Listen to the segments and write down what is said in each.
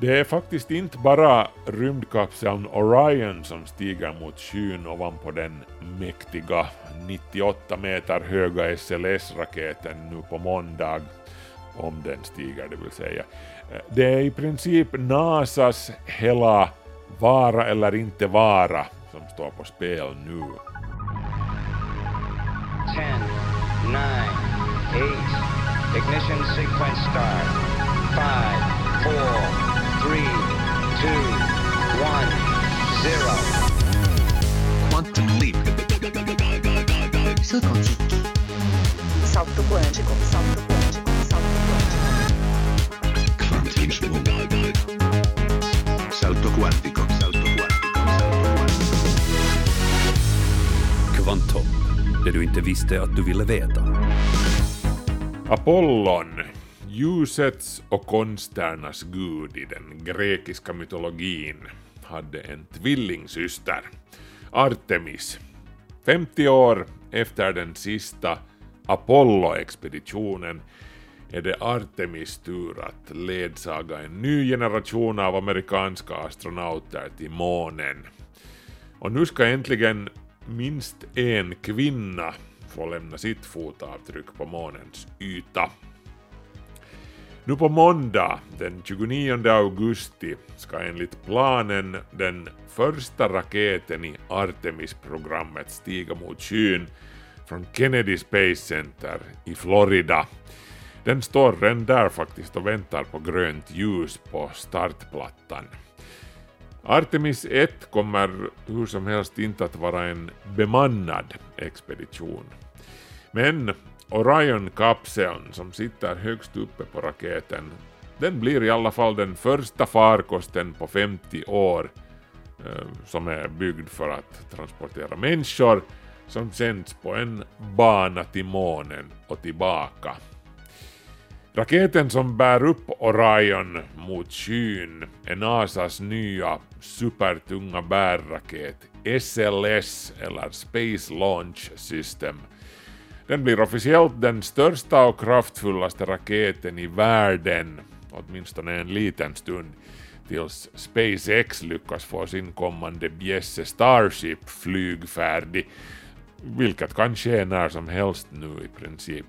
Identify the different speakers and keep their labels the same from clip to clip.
Speaker 1: Det är faktiskt inte bara rymdkapseln Orion som stiger mot skyn ovanpå den mäktiga 98 meter höga SLS-raketen nu på måndag, om den stiger det vill säga. Det är i princip NASAs hela vara eller inte vara som står på spel nu. 10, 9, 8, ignition sequence start, 5, 4, three, two, one, zero. Quantum leap. Salto quântico. Salto quântico. Salto quântico. Salto quântico. Salto quantico. Salto quantico. Salto quantico. Kvantum. Det du inte visste att du ville veta. Apollon Ljusets och konsternas gud i den grekiska mytologin hade en tvillingsyster, Artemis. 50 år efter den sista Apollo-expeditionen är det Artemis tur att ledsaga en ny generation av amerikanska astronauter till månen. Och nu ska äntligen minst en kvinna få lämna sitt fotavtryck på månens yta. Nu på måndag den 29 augusti ska enligt planen den första raketen i Artemis-programmet stiga mot skyn från Kennedy Space Center i Florida. Den står redan där faktiskt och väntar på grönt ljus på startplattan. Artemis 1 kommer hur som helst inte att vara en bemannad expedition. Men Orion-kapseln som sitter högst uppe på raketen, den blir i alla fall den första farkosten på 50 år eh, som är byggd för att transportera människor som sänds på en bana till månen och tillbaka. Raketen som bär upp Orion mot skyn är NASAs nya supertunga bärraket SLS eller Space Launch System den blir officiellt den största och kraftfullaste raketen i världen, åtminstone en liten stund, tills SpaceX lyckas få sin kommande bjässe Starship flygfärdig, vilket kan ske när som helst nu i princip.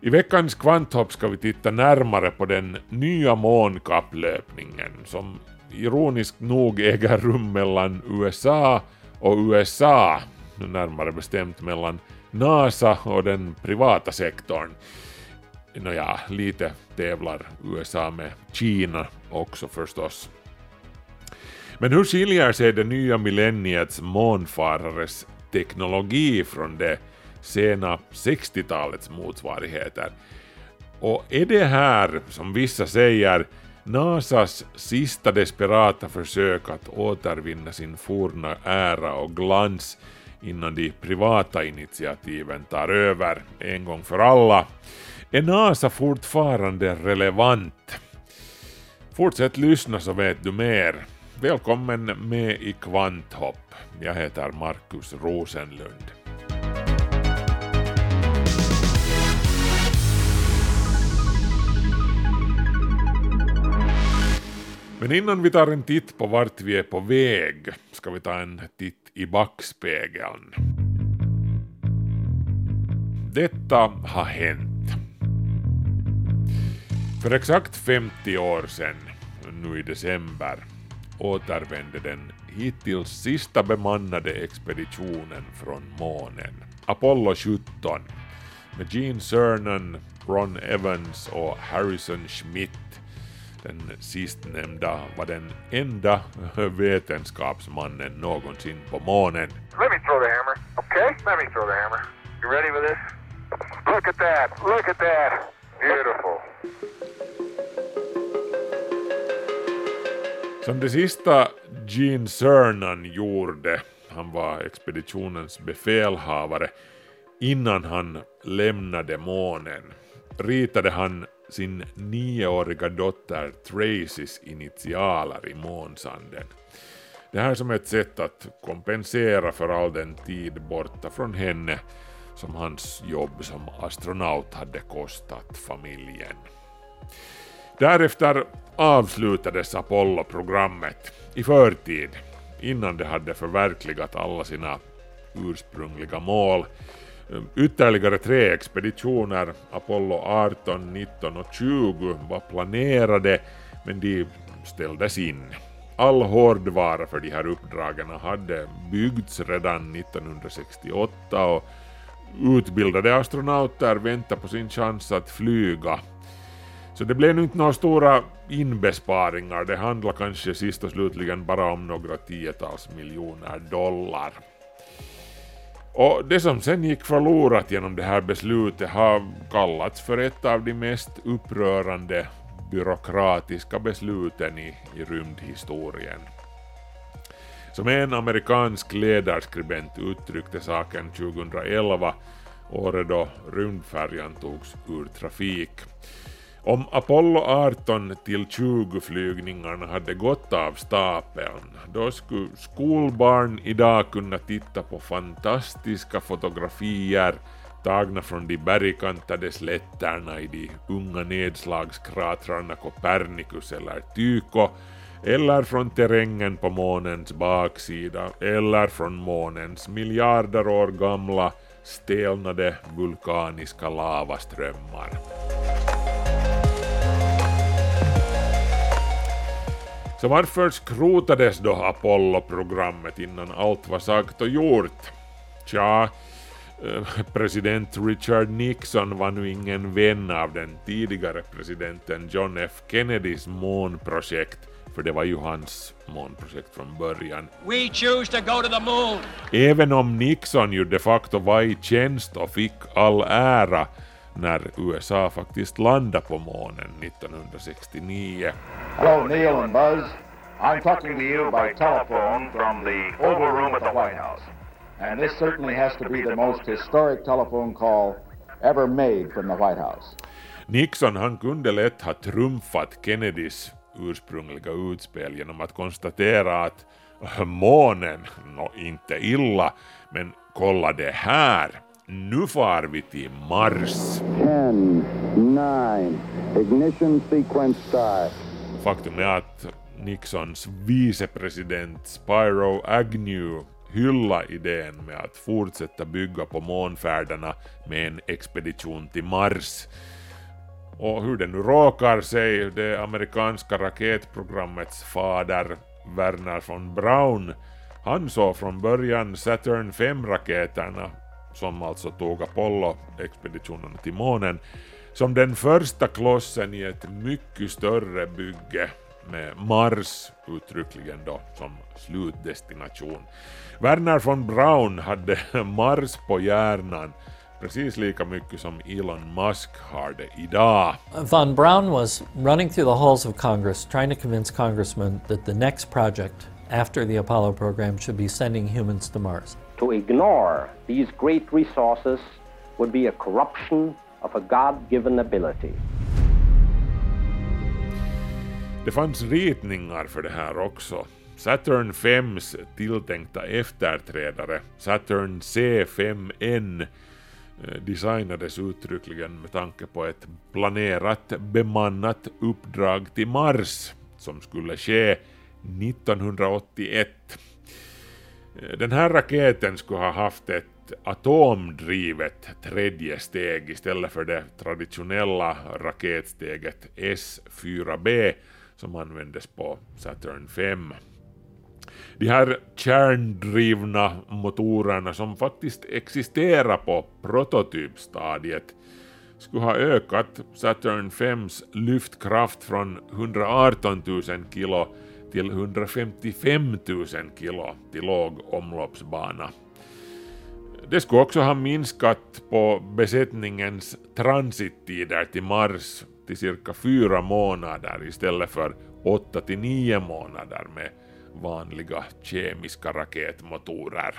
Speaker 1: I veckans kvanthopp ska vi titta närmare på den nya månkapplöpningen som ironiskt nog äger rum mellan USA och USA, närmare bestämt mellan NASA och den privata sektorn. Nåja, lite tävlar USA med Kina också förstås. Men hur skiljer sig det nya millenniets månfarares teknologi från det sena 60-talets motsvarigheter? Och är det här, som vissa säger, NASAs sista desperata försök att återvinna sin forna ära och glans innan de privata initiativen tar över en gång för alla, är NASA fortfarande relevant? Fortsätt lyssna så vet du mer. Välkommen med i Kvanthopp. Jag heter Markus Rosenlund. Men innan vi tar en titt på vart vi är på väg ska vi ta en titt i backspegeln. Detta har hänt. För exakt 50 år sedan, nu i december, återvände den hittills sista bemannade expeditionen från månen, Apollo 17, med Gene Cernan, Ron Evans och Harrison Schmitt den sistnämnda var den enda vetenskapsmannen någonsin på månen. Let me throw the hammer, okay? Let me throw the hammer. You ready for this? Look at that, look at that. Beautiful. Som det sista Gene Cernan gjorde, han var expeditionens befälhavare, innan han lämnade månen, ritade han sin nioåriga dotter Tracys initialer i månsanden. Det här som ett sätt att kompensera för all den tid borta från henne som hans jobb som astronaut hade kostat familjen. Därefter avslutades Apollo-programmet i förtid, innan det hade förverkligat alla sina ursprungliga mål. Eh, ytterligare tre expeditioner, Apollo 18, 19 och 20, var planerade, men de ställdes in. All hårdvara för de här uppdragen hade byggts redan 1968 och utbildade astronauter väntade på sin chans att flyga. Så det blev nu inte några stora inbesparingar, det handlar kanske sist och slutligen bara om några tiotals miljoner dollar. Och det som sen gick förlorat genom det här beslutet har kallats för ett av de mest upprörande byråkratiska besluten i, i rymdhistorien. Som en amerikansk ledarskribent uttryckte saken 2011, året då rymdfärjan togs ur trafik. Om Apollo 18 till 20 flygningarna hade gått av stapeln, då skulle skolbarn idag kunna titta på fantastiska fotografier tagna från de bergkantade slätterna i de unga nedslagskratrarna Copernicus eller Tycho, eller från terrängen på månens baksida, eller från månens miljarder år gamla stelnade vulkaniska lavaströmmar. Så varför skrotades då Apollo-programmet innan allt var sagt och gjort? Tja, eh, president Richard Nixon var nu ingen vän av den tidigare presidenten John F Kennedys månprojekt, för det var ju hans månprojekt från början.
Speaker 2: We choose to go to the moon.
Speaker 1: Även om Nixon ju de facto var i tjänst och fick all ära när USA faktiskt landade på månen 1969.
Speaker 3: Hello, Neil and Buzz. I'm talking to you by telephone from the Oval Room at the White House. And this certainly has to be the most historic telephone call ever made from the White House.
Speaker 1: Nixon han kunde lätt ha trumfat Kennedys ursprungliga utspel genom att konstatera att månen, nå inte illa, men kolla det här, nu far vi till Mars.
Speaker 4: 10, 9, ignition sequence start.
Speaker 1: Faktum är att Nixons vicepresident Spiro Agnew hylla idén med att fortsätta bygga på månfärderna med en expedition till Mars. Och hur det nu råkar sig, det amerikanska raketprogrammets fader Werner von Braun, han såg från början Saturn 5-raketerna, som alltså tog Apollo-expeditionerna till månen, som den första klossen i ett mycket större bygge med Mars uttryckligen då som slutdestination. Werner von Braun hade Mars på hjärnan precis lika mycket som Elon Musk har det idag.
Speaker 5: Von Braun was running through the halls of Congress trying to convince congressmen that the next project after the Apollo program should be sending humans to Mars.
Speaker 6: To ignore these great resources would be a corruption of a God given ability.
Speaker 1: Det fanns ritningar för det här också. Saturn 5s tilltänkta efterträdare, Saturn C5N, eh, designades uttryckligen med tanke på ett planerat bemannat uppdrag till Mars som skulle ske 1981. Den här raketen skulle ha haft ett atomdrivet tredje steg istället för det traditionella raketsteget S4B som användes på Saturn 5. De här kärndrivna motorerna som faktiskt existerar på prototypstadiet skulle ha ökat Saturn 5s lyftkraft från 118 000 kilo till 155 000 kilo till låg omloppsbana. Det skulle också ha minskat på besättningens transittider till Mars till cirka fyra månader istället för åtta till nio månader med vanliga kemiska raketmotorer.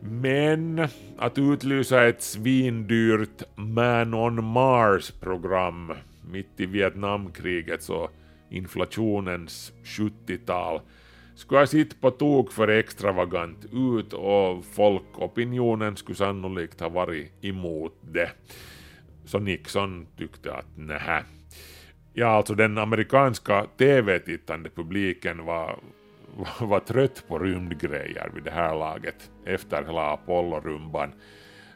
Speaker 1: Men att utlysa ett svindyrt Man on Mars-program mitt i Vietnamkriget så inflationens 70-tal skulle ha sett på tok för extravagant ut och folkopinionen skulle sannolikt ha varit emot det. Så Nixon tyckte att nähä. Ja, alltså den amerikanska tv-tittande publiken var, var trött på rymdgrejer vid det här laget efter hela Apollo-rumban.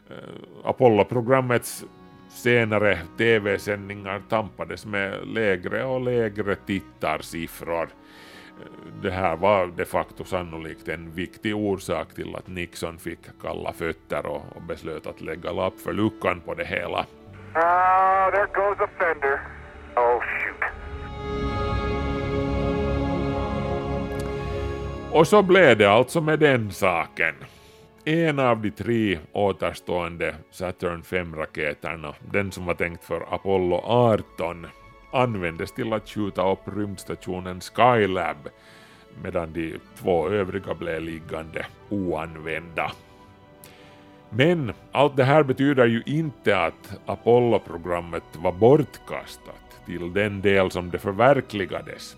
Speaker 1: Eh, Apollo-programmets senare tv-sändningar tampades med lägre och lägre tittarsiffror. Det här var de facto sannolikt en viktig orsak till att Nixon fick kalla fötter och, och beslöt att lägga lapp för luckan på det hela.
Speaker 7: Ah, there goes a fender. Oh, shoot.
Speaker 1: Och så blev det alltså med den saken. En av de tre återstående Saturn 5-raketerna, den som var tänkt för Apollo 18, användes till att skjuta upp rymdstationen Skylab, medan de två övriga blev liggande oanvända. Men allt det här betyder ju inte att Apollo-programmet var bortkastat till den del som det förverkligades.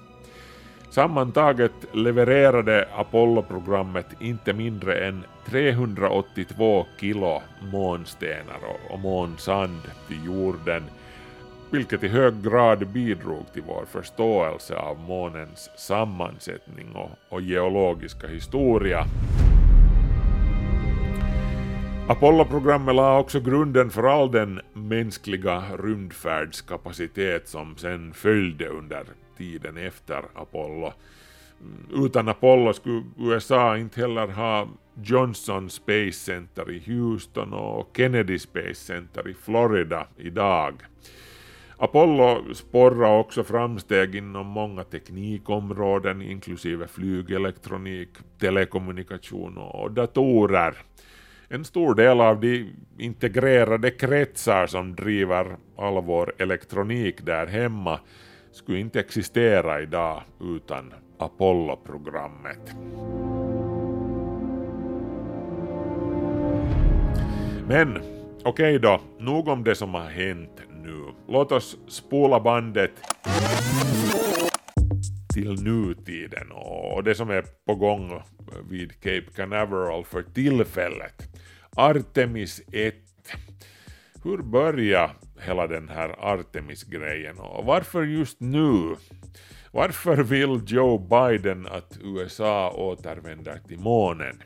Speaker 1: Sammantaget levererade Apollo-programmet inte mindre än 382 kilo månstenar och månsand till jorden, vilket i hög grad bidrog till vår förståelse av månens sammansättning och, och geologiska historia. Apollo-programmet la också grunden för all den mänskliga rymdfärdskapacitet som sen följde under tiden efter Apollo. Mm, utan Apollo skulle USA inte heller ha Johnson Space Center i Houston och Kennedy Space Center i Florida idag. Apollo sporrar också framsteg inom många teknikområden inklusive flygelektronik, telekommunikation och datorer. En stor del av de integrerade kretsar som driver all vår elektronik där hemma skulle inte existera idag utan Apollo-programmet. Men okej okay då, nog om det som har hänt nu. Låt oss spola bandet till nutiden och det som är på gång vid Cape Canaveral för tillfället. Artemis 1. Hur började hela den här Artemis-grejen och varför just nu? Varför vill Joe Biden att USA återvänder till månen?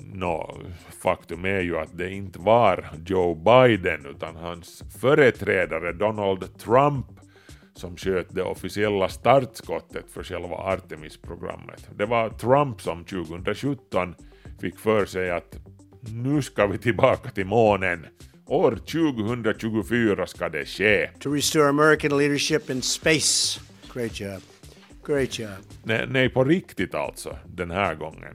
Speaker 1: Nå, faktum är ju att det inte var Joe Biden utan hans företrädare Donald Trump som sköt det officiella startskottet för själva Artemis-programmet. Det var Trump som 2017 fick för sig att nu ska vi tillbaka till månen. År 2024 ska det ske.
Speaker 8: To restore American leadership in space. Great job. Great job.
Speaker 1: Nej, nej, på riktigt alltså, den här gången.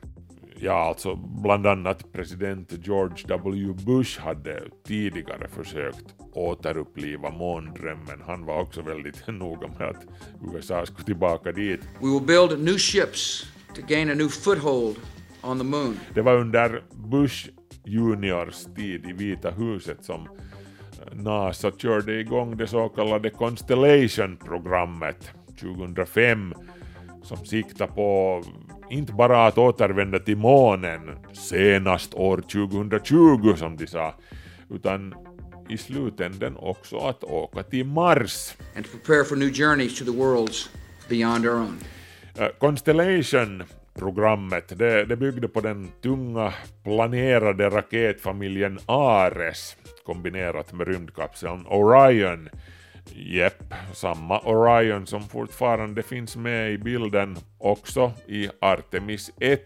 Speaker 1: Ja, alltså bland annat president George W. Bush hade tidigare försökt återuppliva måndrömmen. Han var också väldigt noga med att USA skulle tillbaka dit.
Speaker 9: We will build new ships to gain a new foothold on the moon.
Speaker 1: Det var under Bush juniors tid i Vita huset som NASA körde igång det så kallade Constellation-programmet 2005 som siktar på inte bara att återvända till månen senast år 2020 som de sa, utan i slutändan också att åka till Mars.
Speaker 9: And to prepare for new journeys to the worlds beyond our own.
Speaker 1: Uh, Constellation programmet det, det byggde på den tunga planerade raketfamiljen Ares kombinerat med rymdkapseln Orion Jepp, samma Orion som fortfarande finns med i bilden också i Artemis 1.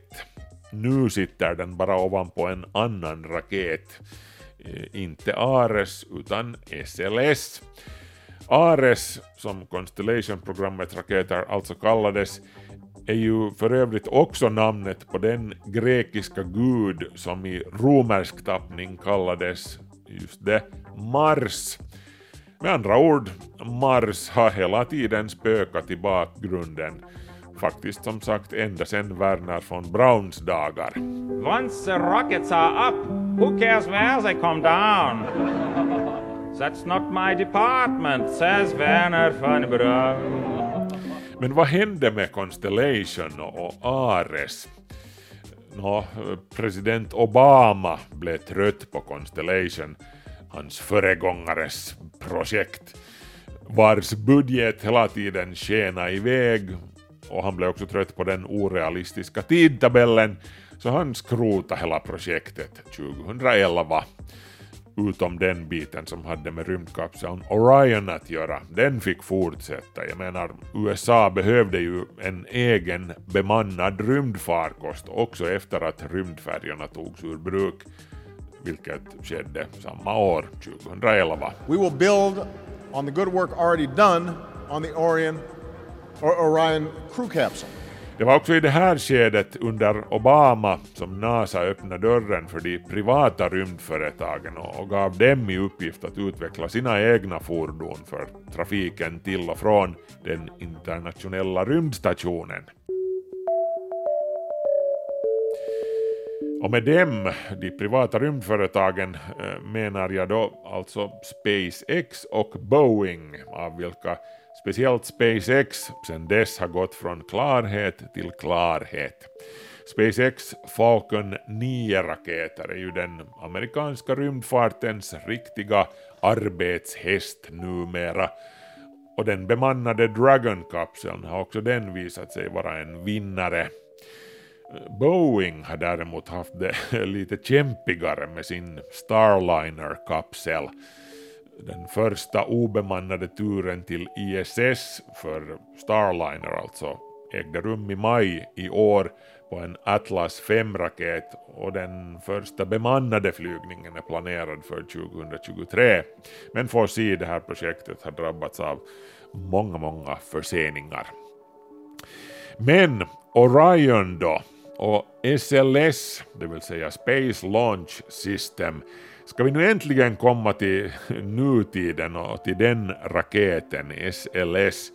Speaker 1: Nu sitter den bara ovanpå en annan raket. Eh, inte Ares utan SLS. Ares, som Constellation-programmet raketer alltså kallades, är ju för övrigt också namnet på den grekiska gud som i romersk tappning kallades just det Mars. Med andra ord, Mars har hela tiden spökat i bakgrunden. Faktiskt som sagt ända sedan Werner von Brauns dagar.
Speaker 10: Once the rockets are up, who cares where they come down? That's not my department, says Werner von Braun.
Speaker 1: Men vad hände med Constellation och Ares? Nå, president Obama blev trött på Constellation hans föregångares projekt. vars budget hela tiden skenade iväg och han blev också trött på den orealistiska tidtabellen så han skrotade hela projektet 2011 utom den biten som hade med rymdkapseln Orion att göra, den fick fortsätta. Jag menar, USA behövde ju en egen bemannad rymdfarkost också efter att rymdfärjorna togs ur bruk, vilket skedde samma år, 2011.
Speaker 11: We will build on the good work already done on the Orion, or Orion crew capsule.
Speaker 1: Det var också i det här skedet under Obama som NASA öppnade dörren för de privata rymdföretagen och gav dem i uppgift att utveckla sina egna fordon för trafiken till och från den internationella rymdstationen. Och med dem, de privata rymdföretagen, eh, menar jag då alltså SpaceX och Boeing, av vilka Speciellt SpaceX sedan dess har gått från klarhet till klarhet. SpaceX Falcon 9-raketer är ju den amerikanska rymdfartens riktiga arbetshäst numera. Och den bemannade Dragon-kapseln har också den visat sig vara en vinnare. Boeing har däremot haft det lite kämpigare med sin Starliner-kapsel den första obemannade turen till ISS för Starliner alltså ägde rum i maj i år på en Atlas 5-raket och den första bemannade flygningen är planerad för 2023. Men får se, det här projektet har drabbats av många, många förseningar. Men Orion då och SLS, det vill säga Space Launch System, Ska vi nu äntligen komma till nutiden och till den raketen, SLS,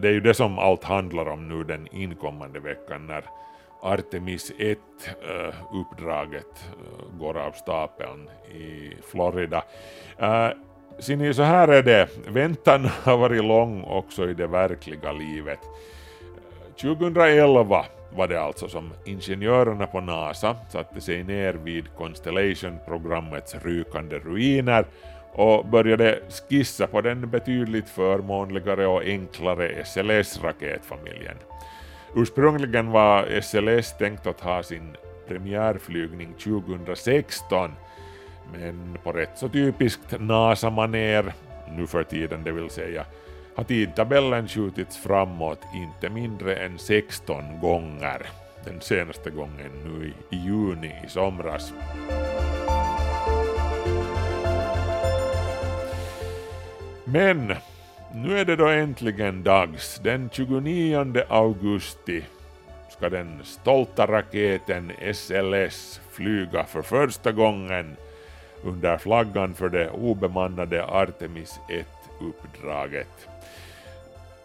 Speaker 1: det är ju det som allt handlar om nu den inkommande veckan när Artemis 1-uppdraget eh, eh, går av stapeln i Florida. Eh, ser ni, så här är det, väntan har varit lång också i det verkliga livet. 2011 var det alltså som ingenjörerna på NASA satte sig ner vid Constellation-programmets rykande ruiner och började skissa på den betydligt förmånligare och enklare SLS-raketfamiljen. Ursprungligen var SLS tänkt att ha sin premiärflygning 2016 men på rätt så typiskt NASA-maner, nu för tiden det vill säga, har tidtabellen skjutits framåt inte mindre än 16 gånger. Den senaste gången nu i juni i somras. Men nu är det då äntligen dags. Den 29 augusti ska den stolta raketen SLS flyga för första gången under flaggan för det obemannade Artemis 1 uppdraget.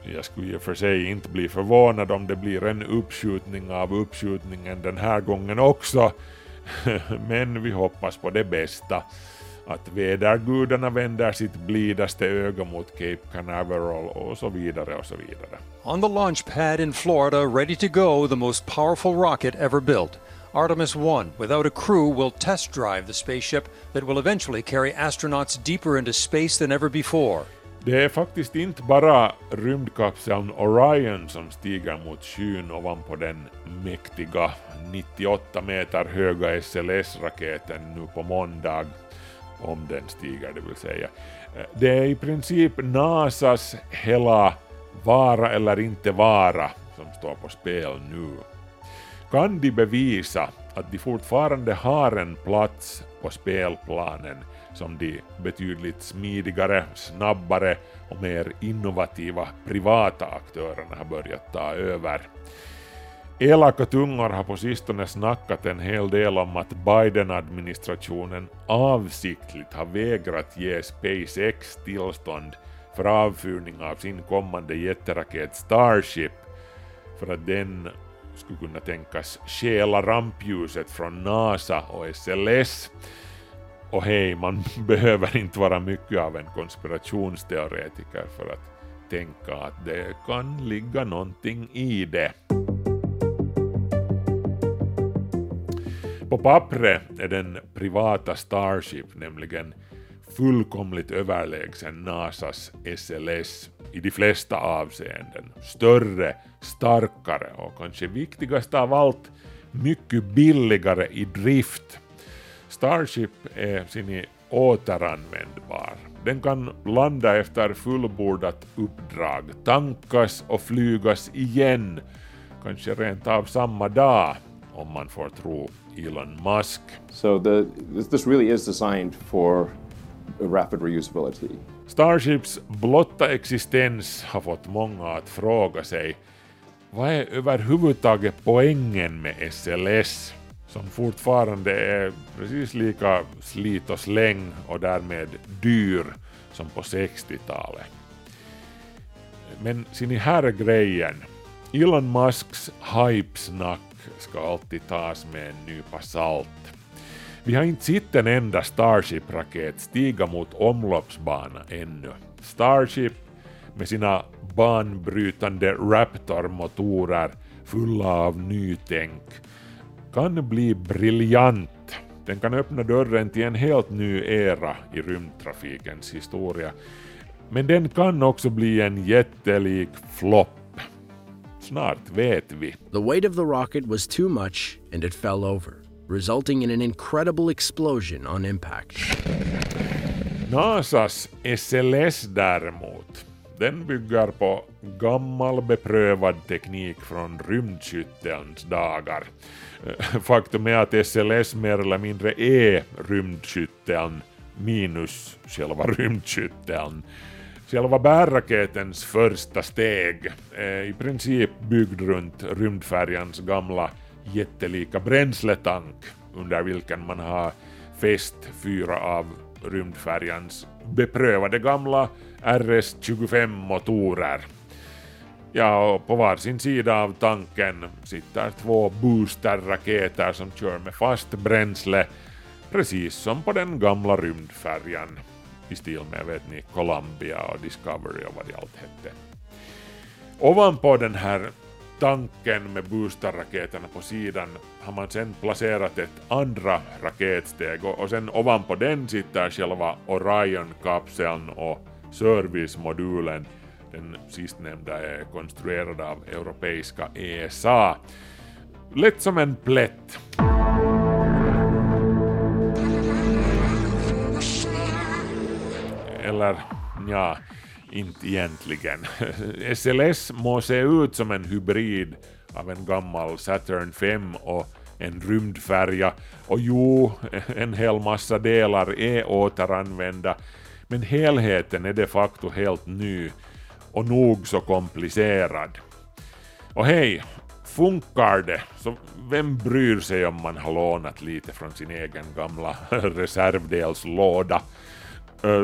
Speaker 1: Jag skulle ju för sig inte bli förvånad om det blir en uppskjutning av uppskjutningen den här gången också, men vi hoppas på det bästa. Att vädergudarna vänder sitt blidaste öga mot Cape Canaveral och så vidare och så vidare.
Speaker 12: On the launch pad in Florida, ready to go, the most powerful rocket ever built. Artemis 1, without a crew, will test drive the spaceship that will eventually carry astronauts deeper into space than ever before.
Speaker 1: Det är faktiskt inte bara rymdkapseln Orion som stiger mot skyn ovanpå den mäktiga 98 meter höga SLS-raketen nu på måndag, om den stiger det vill säga. Det är i princip NASAs hela vara eller inte vara som står på spel nu. Kan de bevisa att de fortfarande har en plats på spelplanen som de betydligt smidigare, snabbare och mer innovativa privata aktörerna har börjat ta över. Elaka tungor har på sistone snackat en hel del om att Biden-administrationen avsiktligt har vägrat ge SpaceX tillstånd för avfyrning av sin kommande jätteraket Starship för att den skulle kunna tänkas stjäla rampljuset från NASA och SLS och hej, man behöver inte vara mycket av en konspirationsteoretiker för att tänka att det kan ligga någonting i det. På pappret är den privata Starship nämligen fullkomligt överlägsen NASAs SLS i de flesta avseenden. Större, starkare och kanske viktigast av allt, mycket billigare i drift. Starship är sin återanvändbar. Den kan landa efter fullbordat uppdrag, tankas och flygas igen, kanske rent av samma dag om man får tro Elon Musk.
Speaker 13: So the, this really is designed for rapid reusability.
Speaker 1: Starships blotta existens har fått många att fråga sig vad är överhuvudtaget poängen med SLS? som fortfarande är precis lika slit och släng och därmed dyr som på 60-talet. Men ser ni här är grejen. Elon Musks hypesnack ska alltid tas med en nypa salt. Vi har inte sett en enda Starship-raket stiga mot omloppsbana ännu. Starship med sina banbrytande Raptor-motorer fulla av nytänk kan bli briljant. Den kan öppna dörren till en helt ny era i rymdtrafikens historia. Men den kan också bli en jättelik flopp. Snart vet vi.
Speaker 14: The weight of the rocket was too much and it fell over, resulting in an incredible explosion on impact.
Speaker 1: NASAs SLS däremot, den bygger på gammal beprövad teknik från rymdskyttelns dagar. Eh, faktum är att SLS mer eller mindre är rymdskytteln minus själva rymdskytteln. Själva bärraketens första steg är i princip byggd runt rymdfärjans gamla jättelika bränsletank under vilken man har fäst fyra av rymdfärjans beprövade gamla RS-25-motorer Ja, och på varsin sida av tanken sitter två boosterraketer som kör med fast bränsle, precis som på den gamla rymdfärjan i stil med vet ni, Columbia och Discovery och vad det allt hette. Ovanpå den här tanken med boosterraketerna på sidan har man sen placerat ett andra raketsteg och, och sen ovanpå den sitter själva Orion-kapseln och servicemodulen den sistnämnda är e konstruerad av europeiska ESA. Lätt som en plätt. Eller ja, inte egentligen. SLS må se ut som en hybrid av en gammal Saturn 5 och en rymdfärja och jo, en hel massa delar är återanvända men helheten är de facto helt ny och nog så komplicerad. Och hej, funkar det så vem bryr sig om man har lånat lite från sin egen gamla reservdelslåda?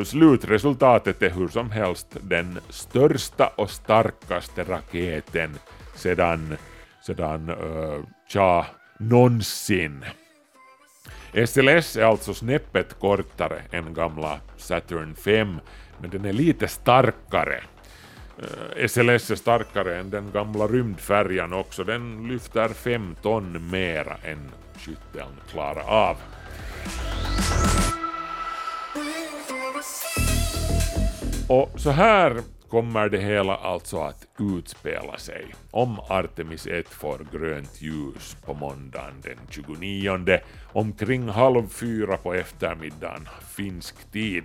Speaker 1: Slutresultatet är hur som helst den största och starkaste raketen sedan, sedan uh, tja, någonsin. SLS är alltså snäppet kortare än gamla Saturn 5, men den är lite starkare SLS är starkare än den gamla rymdfärjan också. Den lyfter fem ton mera än skytteln klarar av. Och så här kommer det hela alltså att utspela sig om Artemis 1 får grönt ljus på måndagen den 29 omkring halv fyra på eftermiddagen finsk tid.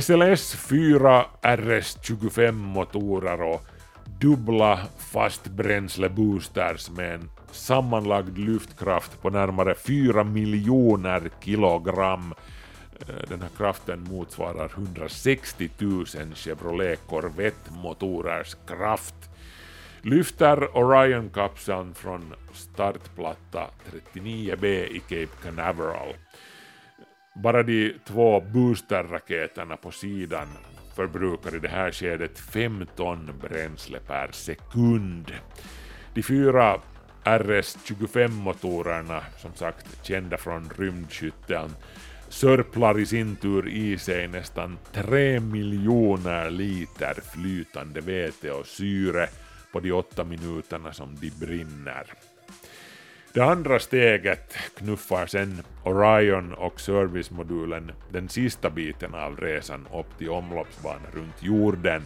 Speaker 1: SLS 4 RS25 motorer och dubbla fastbränsleboosters med en sammanlagd lyftkraft på närmare 4 miljoner kilogram. Eh, den här kraften motsvarar 160 000 Chevrolet Corvette-motorers kraft. Lyfter Orion-kapseln från startplatta 39B i Cape Canaveral. Bara de två boosterraketerna på sidan förbrukar i det här skedet 5 ton bränsle per sekund. De fyra RS-25-motorerna, som sagt kända från rymdskytteln, sörplar i sin tur i sig nästan 3 miljoner liter flytande vete och syre på de åtta minuterna som de brinner. Det andra steget knuffar sen Orion och servicemodulen den sista biten av resan upp till omloppsbanan runt jorden.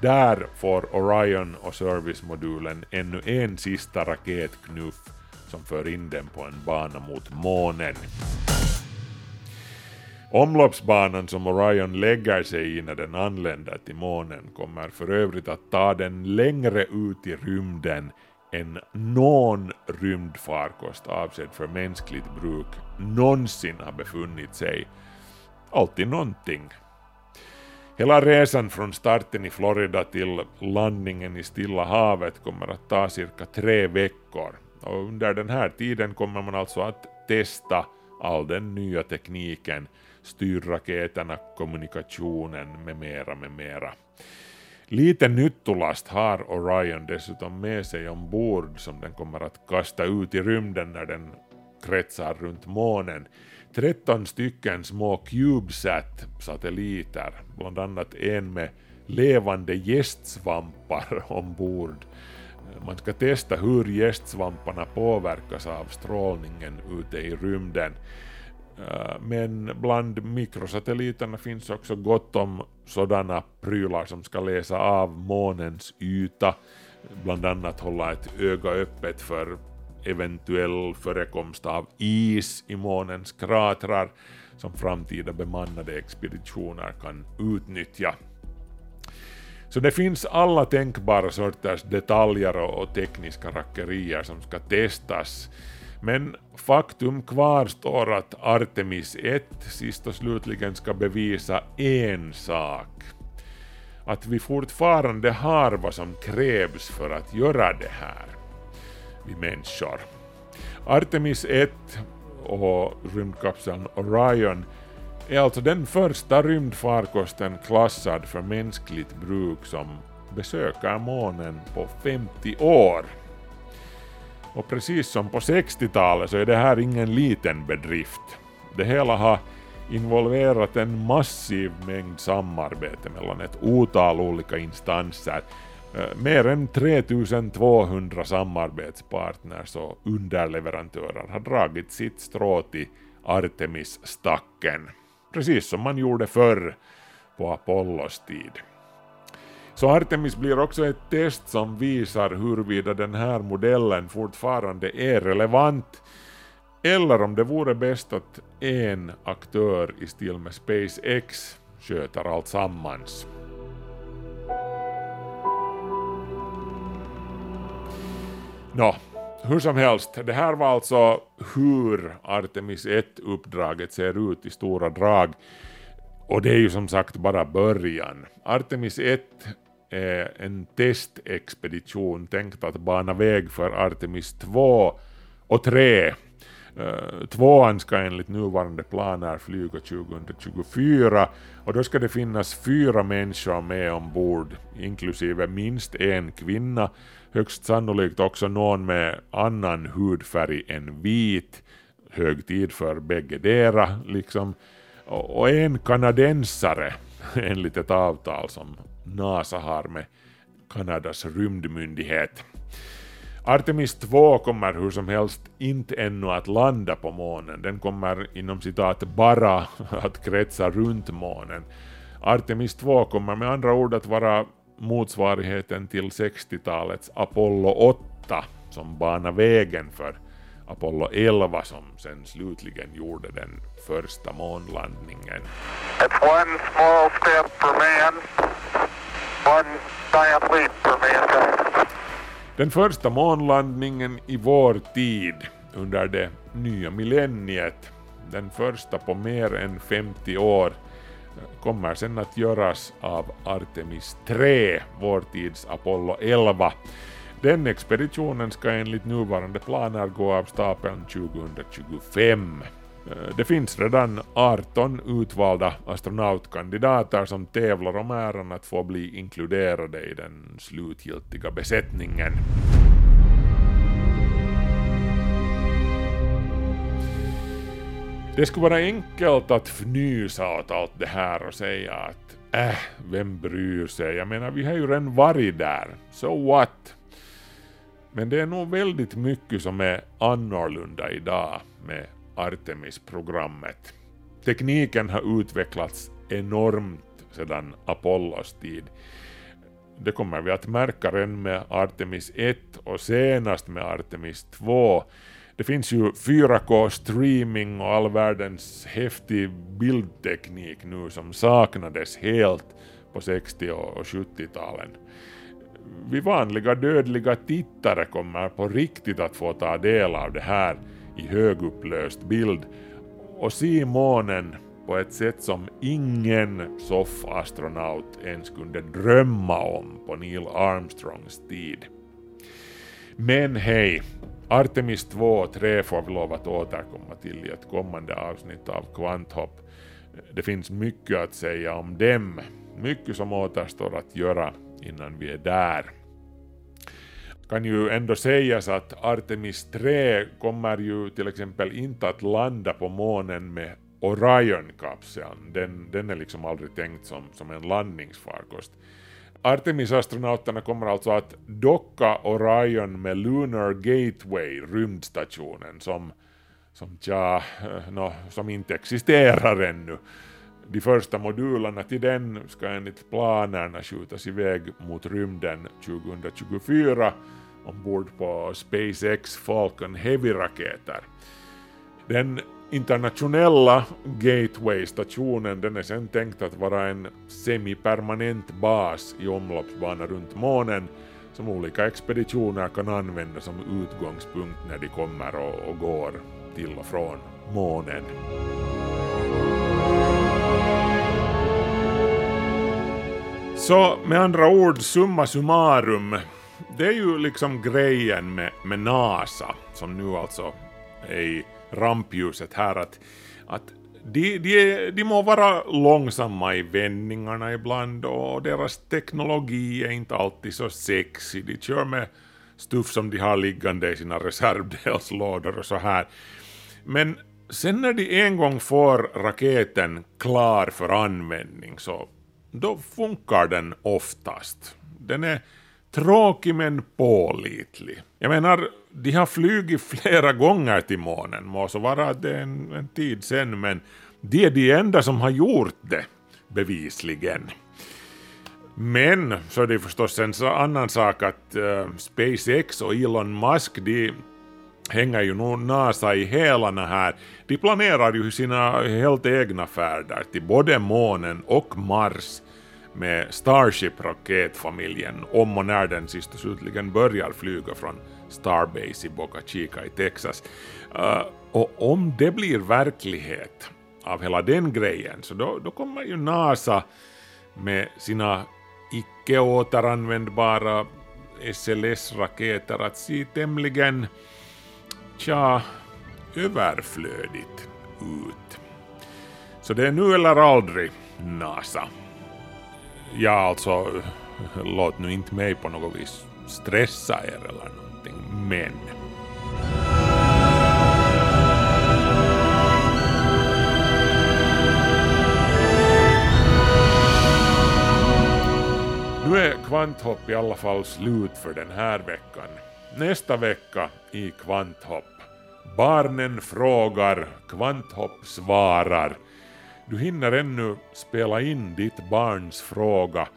Speaker 1: Där får Orion och servicemodulen ännu en sista raketknuff som för in den på en bana mot månen. Omloppsbanan som Orion lägger sig i när den anländer till månen kommer för övrigt att ta den längre ut i rymden än någon rymdfarkost avsedd för mänskligt bruk någonsin har befunnit sig. Alltid någonting. Hela resan från starten i Florida till landningen i Stilla havet kommer att ta cirka tre veckor. Och under den här tiden kommer man alltså att testa all den nya tekniken, styrraketerna, kommunikationen med mera, med mera. Lite nyttolast har Orion dessutom med sig ombord som den kommer att kasta ut i rymden när den kretsar runt månen. 13 stycken små CubeSat-satelliter, bland annat en med levande gästsvampar ombord. Man ska testa hur gästsvamparna påverkas av strålningen ute i rymden. Eh, men bland mikrosatelliterna finns också gott om sådana prylar som ska läsa av månens yta, bland annat hålla ett öga öppet för eventuell förekomst av is i månens kratrar som framtida bemannade expeditioner kan utnyttja. Så det finns alla tänkbara sorters detaljer och tekniska rackerier som ska testas men faktum kvarstår att Artemis 1 sist och slutligen ska bevisa en sak. Att vi fortfarande har vad som krävs för att göra det här. Vi människor. Artemis 1 och rymdkapseln Orion är alltså den första rymdfarkosten klassad för mänskligt bruk som besöker månen på 50 år. Och precis som på 60-talet så är det här ingen liten bedrift. Det hela har involverat en massiv mängd samarbete mellan ett otal olika instanser. Eh, mer än 3200 samarbetspartners och underleverantörer har dragit sitt strå till Artemis-stacken. Precis som man gjorde förr på Apollos tid. Så Artemis blir också ett test som visar huruvida den här modellen fortfarande är relevant eller om det vore bäst att en aktör i stil med SpaceX sköter allt sammans. Nå, hur som helst, det här var alltså hur Artemis 1-uppdraget ser ut i stora drag. Och det är ju som sagt bara början. Artemis 1 är en testexpedition tänkt att bana väg för Artemis 2 och 3. Eh, tvåan ska enligt nuvarande planer flyga 2024 och då ska det finnas fyra människor med ombord, inklusive minst en kvinna, högst sannolikt också någon med annan hudfärg än vit, hög tid för bäggedera liksom, och en kanadensare enligt ett avtal som NASA har med Kanadas rymdmyndighet. Artemis 2 kommer hur som helst inte ännu att landa på månen, den kommer inom citat bara att kretsa runt månen. Artemis 2 kommer med andra ord att vara motsvarigheten till 60-talets Apollo 8 som banade vägen för Apollo 11 som sen slutligen gjorde den första månlandningen.
Speaker 7: It's one small step for man,
Speaker 1: den första månlandningen i vår tid under det nya millenniet, den första på mer än 50 år, kommer sen att göras av Artemis 3, vår tids Apollo 11. Den expeditionen ska enligt nuvarande planer gå av stapeln 2025. Eh, det finns redan 18 utvalda astronautkandidater som tävlar om äran att få bli inkluderade i den slutgiltiga besättningen. Det skulle vara enkelt att fnysa åt allt det här och säga att äh, vem bryr sig? Jag menar, vi har ju redan varit där. So what? Men det är nog väldigt mycket som är annorlunda idag med Artemis-programmet. Tekniken har utvecklats enormt sedan Apollos tid. Det kommer vi att märka redan med Artemis 1 och senast med Artemis 2. Det finns ju 4K-streaming och all världens häftig bildteknik nu som saknades helt på 60 och 70-talen. Vi vanliga dödliga tittare kommer på riktigt att få ta del av det här i högupplöst bild och se månen på ett sätt som ingen soffastronaut ens kunde drömma om på Neil Armstrongs tid. Men hej, Artemis 2 och 3 får vi lov att återkomma till i ett kommande avsnitt av Kvanthopp. Det finns mycket att säga om dem, mycket som återstår att göra innan vi är där. Kan ju ändå sägas att Artemis 3 kommer ju till exempel inte att landa på månen med Orion-kapseln. Den, den är liksom aldrig tänkt som, som en landningsfarkost. Artemis-astronauterna kommer alltså att docka Orion med Lunar Gateway, rymdstationen, som, som, tja, eh, no, som inte existerar ännu. De första modulerna till den ska enligt planerna skjutas iväg mot rymden 2024 ombord på SpaceX Falcon Heavy-raketer. Den internationella Gateway-stationen den är sen tänkt att vara en semipermanent bas i omloppsbana runt månen som olika expeditioner kan använda som utgångspunkt när de kommer och, och går till och från månen. Så med andra ord, summa summarum, det är ju liksom grejen med, med NASA, som nu alltså är i rampljuset här, att, att de, de, de må vara långsamma i vändningarna ibland och deras teknologi är inte alltid så sexy. De kör med stuff som de har liggande i sina reservdelslådor och så här. Men sen när de en gång får raketen klar för användning så då funkar den oftast. Den är tråkig men pålitlig. Jag menar, de har flugit flera gånger till månen, må så vara att det är en, en tid sen, men de är de enda som har gjort det, bevisligen. Men så är det förstås en annan sak att uh, SpaceX och Elon Musk, de hänger ju nog NASA i hälarna här. De planerar ju sina helt egna färder till både månen och Mars med Starship-raketfamiljen om och när den sist och slutligen börjar flyga från Starbase i Boca Chica i Texas. Uh, och om det blir verklighet av hela den grejen så då, då kommer ju NASA med sina icke återanvändbara SLS-raketer att se tämligen, tja, överflödigt ut. Så det är nu eller aldrig, NASA. Ja, alltså, låt nu inte mig på något vis stressa er eller någonting, men... Nu är Kvanthopp i alla fall slut för den här veckan. Nästa vecka i Kvanthopp. Barnen frågar, Kvanthopp svarar. Du hinner ännu spela in ditt barns fråga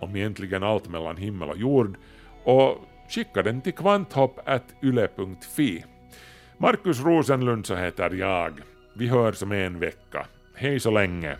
Speaker 1: om egentligen allt mellan himmel och jord och skicka den till kvanthopp.yle.fi. Markus Rosenlund så heter jag. Vi hörs om en vecka. Hej så länge.